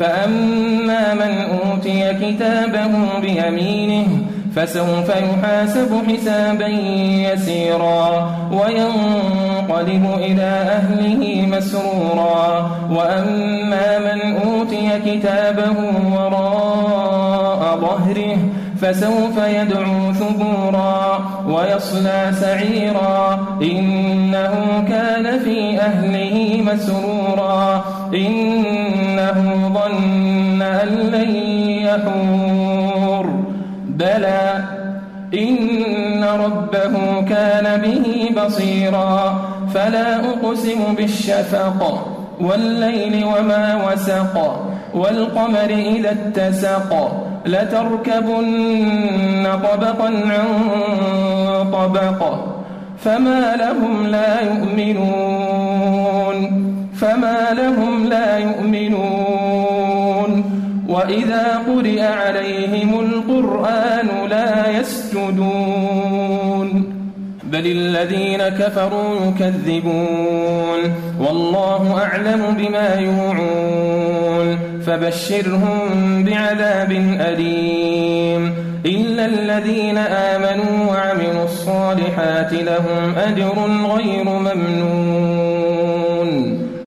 فأما من أوتي كتابه بيمينه فسوف يحاسب حسابا يسيرا وينقلب إلى أهله مسرورا وأما من أوتي كتابه وراء ظهره فسوف يدعو ثبورا ويصلى سعيرا إنه كان في أهله مسرورا ظن أن لن يحور. بلى إن ربه كان به بصيرا. فلا أقسم بالشفق والليل وما وسق والقمر إذا اتسق لتركبن طبقا عن طبق. فما لهم لا يؤمنون. فما لهم لا وإذا قرئ عليهم القرآن لا يسجدون بل الذين كفروا يكذبون والله أعلم بما يوعون فبشرهم بعذاب أليم إلا الذين آمنوا وعملوا الصالحات لهم أجر غير ممنون